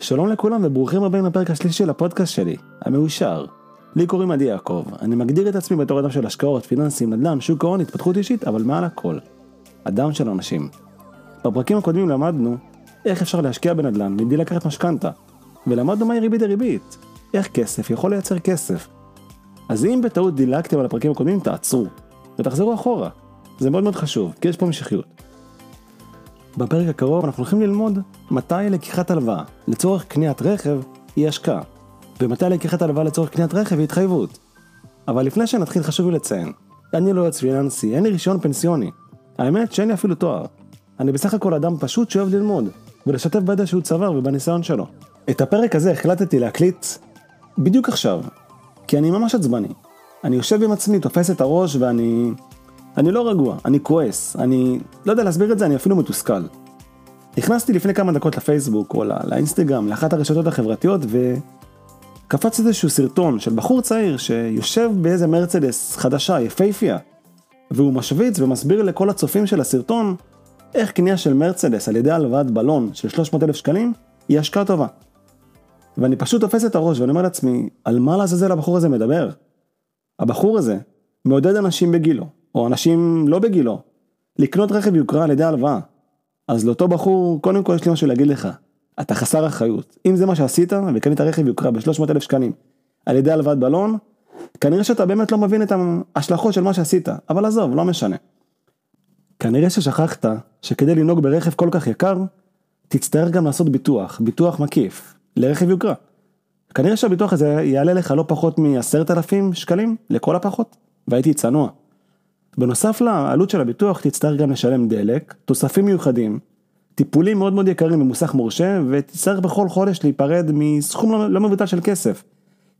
שלום לכולם וברוכים הבאים לפרק השלישי של הפודקאסט שלי, המאושר. לי קוראים עדי יעקב, אני מגדיר את עצמי בתור אדם של השקעות, פיננסים, נדל"ן, שוק ההון, התפתחות אישית, אבל מעל הכל, אדם של אנשים. בפרקים הקודמים למדנו איך אפשר להשקיע בנדל"ן מבלי לקחת משכנתה, ולמדנו מהי ריבית דריבית, איך כסף יכול לייצר כסף. אז אם בטעות דילגתם על הפרקים הקודמים, תעצרו, ותחזרו אחורה. זה מאוד מאוד חשוב, כי יש פה משיכיות. בפרק הקרוב אנחנו הולכים ללמוד מתי לקיחת הלוואה לצורך קניית רכב היא השקעה, ומתי לקיחת הלוואה לצורך קניית רכב היא התחייבות. אבל לפני שנתחיל חשוב לי לציין, אני לא יועץ פיננסי, אין לי רישיון פנסיוני. האמת שאין לי אפילו תואר. אני בסך הכל אדם פשוט שאוהב ללמוד, ולשתף בידע שהוא צבר ובניסיון שלו. את הפרק הזה החלטתי להקליט בדיוק עכשיו, כי אני ממש עצבני. אני יושב עם עצמי, תופס את הראש ואני... אני לא רגוע, אני כועס, אני לא יודע להסביר את זה, אני אפילו מתוסכל. נכנסתי לפני כמה דקות לפייסבוק או לא, לאינסטגרם, לאחת הרשתות החברתיות וקפץ איזשהו סרטון של בחור צעיר שיושב באיזה מרצדס חדשה, יפייפייה, והוא משוויץ ומסביר לכל הצופים של הסרטון איך קנייה של מרצדס על ידי הלוואת בלון של 300 אלף שקלים היא השקעה טובה. ואני פשוט תופס את הראש ואני אומר לעצמי, על מה לעזאזל הבחור הזה מדבר? הבחור הזה מעודד אנשים בגילו, או אנשים לא בגילו, לקנות רכב יוקרה על ידי הלוואה. אז לאותו בחור, קודם כל יש לי משהו להגיד לך, אתה חסר אחריות. אם זה מה שעשית, וקנית רכב יוקרה ב-300 אלף שקלים על ידי הלוואת בלון, כנראה שאתה באמת לא מבין את ההשלכות של מה שעשית, אבל עזוב, לא משנה. כנראה ששכחת שכדי לנהוג ברכב כל כך יקר, תצטרך גם לעשות ביטוח, ביטוח מקיף, לרכב יוקרה. כנראה שהביטוח הזה יעלה לך לא פחות מ-10,000 שקלים, לכל הפחות, והייתי צנוע. בנוסף לעלות של הביטוח תצטרך גם לשלם דלק, תוספים מיוחדים, טיפולים מאוד מאוד יקרים במוסך מורשה, ותצטרך בכל חודש להיפרד מסכום לא, לא מבוטל של כסף,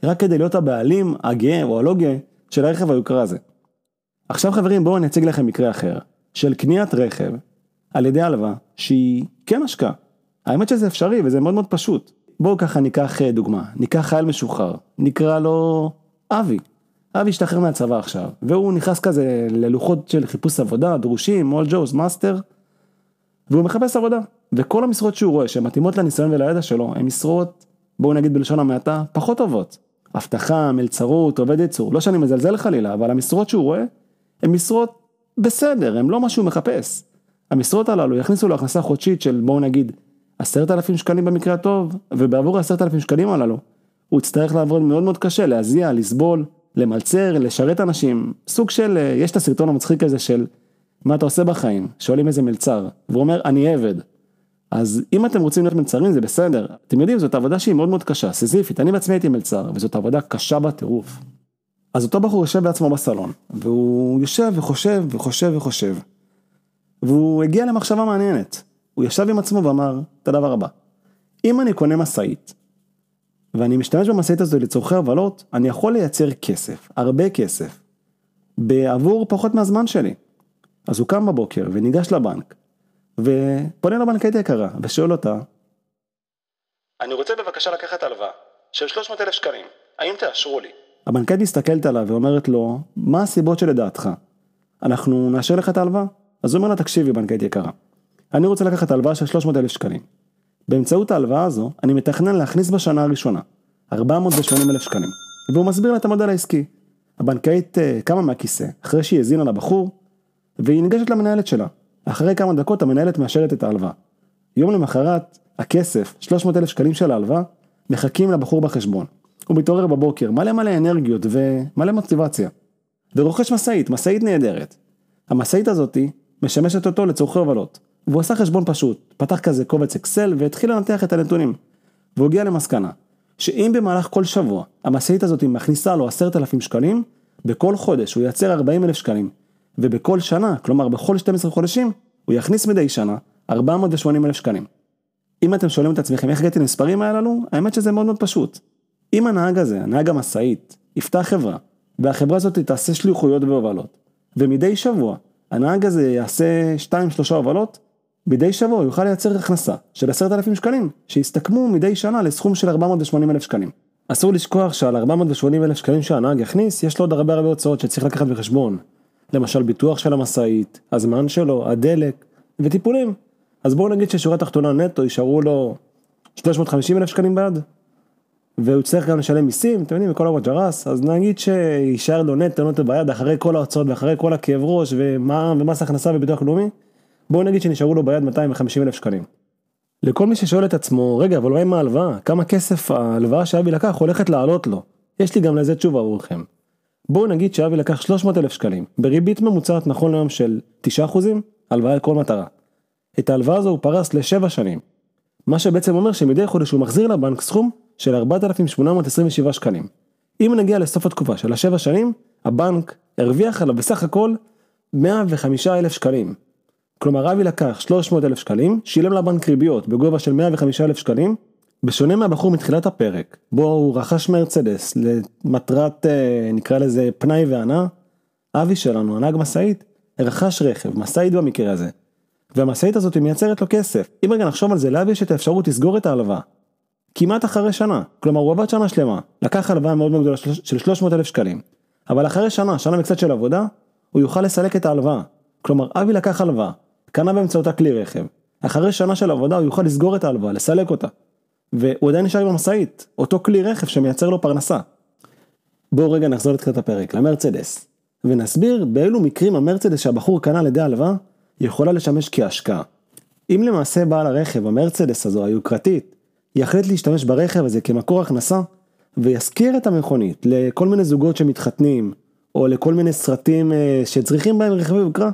רק כדי להיות הבעלים הגאה או הלא גאה של הרכב היוקרה הזה. עכשיו חברים בואו אני אציג לכם מקרה אחר, של קניית רכב על ידי הלוואה שהיא כן השקעה. האמת שזה אפשרי וזה מאוד מאוד פשוט. בואו ככה ניקח אה, דוגמה, ניקח חייל משוחרר, נקרא לו אבי. אבי השתחרר מהצבא עכשיו, והוא נכנס כזה ללוחות של חיפוש עבודה, דרושים, AllJobs, Master, והוא מחפש עבודה. וכל המשרות שהוא רואה שמתאימות לניסיון ולידע שלו, הן משרות, בואו נגיד בלשון המעטה, פחות טובות. אבטחה, מלצרות, עובד ייצור, לא שאני מזלזל חלילה, אבל המשרות שהוא רואה, הן משרות בסדר, הן לא מה שהוא מחפש. המשרות הללו יכניסו לו הכנסה חודשית של בואו נגיד עשרת אלפים שקלים במקרה הטוב, ובעבור העשרת אלפים שקלים הללו, הוא יצטרך לעבוד מאוד מאוד קשה, להזיע, לסבול, למלצר, לשרת אנשים, סוג של, אה, יש את הסרטון המצחיק הזה של מה אתה עושה בחיים, שואלים איזה מלצר, והוא אומר אני עבד. אז אם אתם רוצים להיות מלצרים זה בסדר, אתם יודעים זאת עבודה שהיא מאוד מאוד קשה, סיזיפית, אני בעצמי הייתי מלצר, וזאת עבודה קשה בטירוף. אז אותו בחור יושב בעצמו בסלון, והוא יושב וחושב וחושב וחושב, והוא הגיע למחשבה מעניינת, הוא ישב עם עצמו ואמר את הדבר הבא, אם אני קונה משאית, ואני משתמש במשאית הזו לצורכי הבלות, אני יכול לייצר כסף, הרבה כסף, בעבור פחות מהזמן שלי. אז הוא קם בבוקר וניגש לבנק, ופונה לבנקאית יקרה, ושואל אותה, אני רוצה בבקשה לקחת הלוואה של 300 אלף שקלים, האם תאשרו לי? הבנקאית מסתכלת עליו ואומרת לו, מה הסיבות שלדעתך? אנחנו נאשר לך את ההלוואה? אז הוא אומר לה, תקשיבי בנקאית יקרה, אני רוצה לקחת הלוואה של 300 אלף שקלים. באמצעות ההלוואה הזו, אני מתכנן להכניס בשנה הראשונה 480 אלף שקלים, והוא מסביר לה את המודל העסקי. הבנקאית uh, קמה מהכיסא, אחרי שהיא האזינה לבחור, והיא ניגשת למנהלת שלה. אחרי כמה דקות המנהלת מאשרת את ההלוואה. יום למחרת, הכסף, 300 אלף שקלים של ההלוואה, מחכים לבחור בחשבון. הוא מתעורר בבוקר, מלא מלא אנרגיות ומלא מוטיבציה. ורוכש משאית, משאית נהדרת. המשאית הזאתי משמשת אותו לצורכי הובלות. והוא עשה חשבון פשוט, פתח כזה קובץ אקסל והתחיל לנתח את הנתונים. והוא הגיע למסקנה, שאם במהלך כל שבוע המשאית הזאת מכניסה לו עשרת אלפים שקלים, בכל חודש הוא ייצר ארבעים אלף שקלים, ובכל שנה, כלומר בכל 12 חודשים, הוא יכניס מדי שנה 480 אלף שקלים. אם אתם שואלים את עצמכם איך הגעתי למספרים הללו, האמת שזה מאוד מאוד פשוט. אם הנהג הזה, הנהג המשאית, יפתח חברה, והחברה הזאת תעשה שליחויות והובלות, ומדי שבוע הנהג הזה יעשה 2-3 הובלות, מדי שבוע הוא יוכל לייצר הכנסה של עשרת אלפים שקלים, שיסתכמו מדי שנה לסכום של 480 אלף שקלים. אסור לשכוח שעל 480 אלף שקלים שהנהג יכניס, יש לו עוד הרבה הרבה הוצאות שצריך לקחת בחשבון. למשל ביטוח של המשאית, הזמן שלו, הדלק וטיפולים. אז בואו נגיד ששורה תחתונה נטו יישארו לו 350 אלף שקלים ביד, והוא יצטרך גם לשלם מיסים, אתם יודעים, וכל הווג'רס, אז נגיד שיישאר לו נטו נטו ביד אחרי כל ההוצאות ואחרי כל הכאב ראש ומע"מ ומס הכנסה וביטוח לאומי, בואו נגיד שנשארו לו ביד 250 אלף שקלים. לכל מי ששואל את עצמו, רגע, אבל מה ההלוואה? כמה כסף ההלוואה שאבי לקח הולכת לעלות לו? יש לי גם לזה תשובה עבורכם. בואו נגיד שאבי לקח 300 אלף שקלים, בריבית ממוצעת נכון להיום של 9%, הלוואה לכל מטרה. את ההלוואה הזו הוא פרס לשבע שנים. מה שבעצם אומר שמדי חודש הוא מחזיר לבנק סכום של 4,827 שקלים. אם נגיע לסוף התקופה של השבע שנים, הבנק הרוויח עליו בסך הכל 105 אלף שקלים. כלומר אבי לקח 300 אלף שקלים, שילם לבנק ריביות בגובה של 105 אלף שקלים, בשונה מהבחור מתחילת הפרק, בו הוא רכש מרצדס למטרת אה, נקרא לזה פנאי והנאה, אבי שלנו, הנהג משאית, רכש רכב, משאית במקרה הזה. והמשאית הזאת מייצרת לו כסף. אם רגע נחשוב על זה, לאבי יש את האפשרות לסגור את ההלוואה. כמעט אחרי שנה, כלומר הוא עבד שנה שלמה, לקח הלוואה מאוד מאוד גדולה של 300 אלף שקלים, אבל אחרי שנה, שנה וקצת של עבודה, הוא יוכל לסלק את ההלוואה. כלומר אבי לקח הלוואה, קנה באמצעותה כלי רכב, אחרי שנה של עבודה הוא יוכל לסגור את ההלוואה, לסלק אותה. והוא עדיין נשאר עם המשאית, אותו כלי רכב שמייצר לו פרנסה. בואו רגע נחזור לתחילת הפרק, למרצדס, ונסביר באילו מקרים המרצדס שהבחור קנה על ידי הלוואה, יכולה לשמש כהשקעה. אם למעשה בעל הרכב, המרצדס הזו, היוקרתית, יחליט להשתמש ברכב הזה כמקור הכנסה, וישכיר את המכונית לכל מיני זוגות שמתחתנים, או לכל מיני סרטים אה, שצריכים בהם רכבי יוקרה,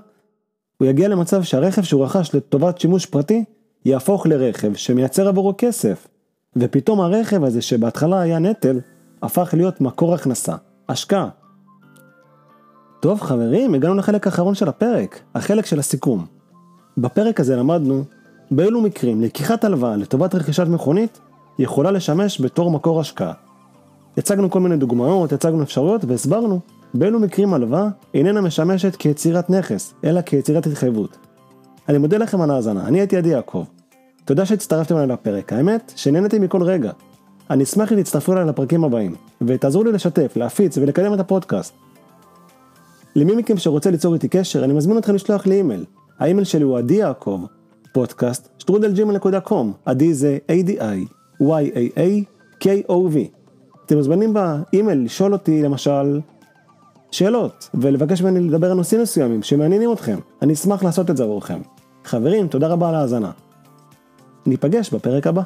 הוא יגיע למצב שהרכב שהוא רכש לטובת שימוש פרטי, יהפוך לרכב שמייצר עבורו כסף. ופתאום הרכב הזה שבהתחלה היה נטל, הפך להיות מקור הכנסה, השקעה. טוב חברים, הגענו לחלק האחרון של הפרק, החלק של הסיכום. בפרק הזה למדנו באילו מקרים לקיחת הלוואה לטובת רכישת מכונית יכולה לשמש בתור מקור השקעה. הצגנו כל מיני דוגמאות, הצגנו אפשרויות והסברנו באילו מקרים הלוואה איננה משמשת כיצירת נכס, אלא כיצירת התחייבות. אני מודה לכם על ההאזנה, אני הייתי עדי יעקב. תודה שהצטרפתם אליי לפרק, האמת שנהנתי מכל רגע. אני אשמח אם תצטרפו אליי לפרקים הבאים, ותעזרו לי לשתף, להפיץ ולקדם את הפודקאסט. למי מכם שרוצה ליצור איתי קשר, אני מזמין אתכם לשלוח לי אימייל. האימייל שלי הוא עדי יעקב, פודקאסט, שטרודל Gmail.com, עדי זה A-D-I-Y-A-A-K-O-V. אתם מוזמנים באימייל לשאול אותי למשל שאלות, ולבקש ממני לדבר על נושאים מסוימים שמעניינים אתכם. אני אשמח לעשות את זה עבורכם. חברים, תודה רבה על ההאזנה. ניפגש בפרק הבא.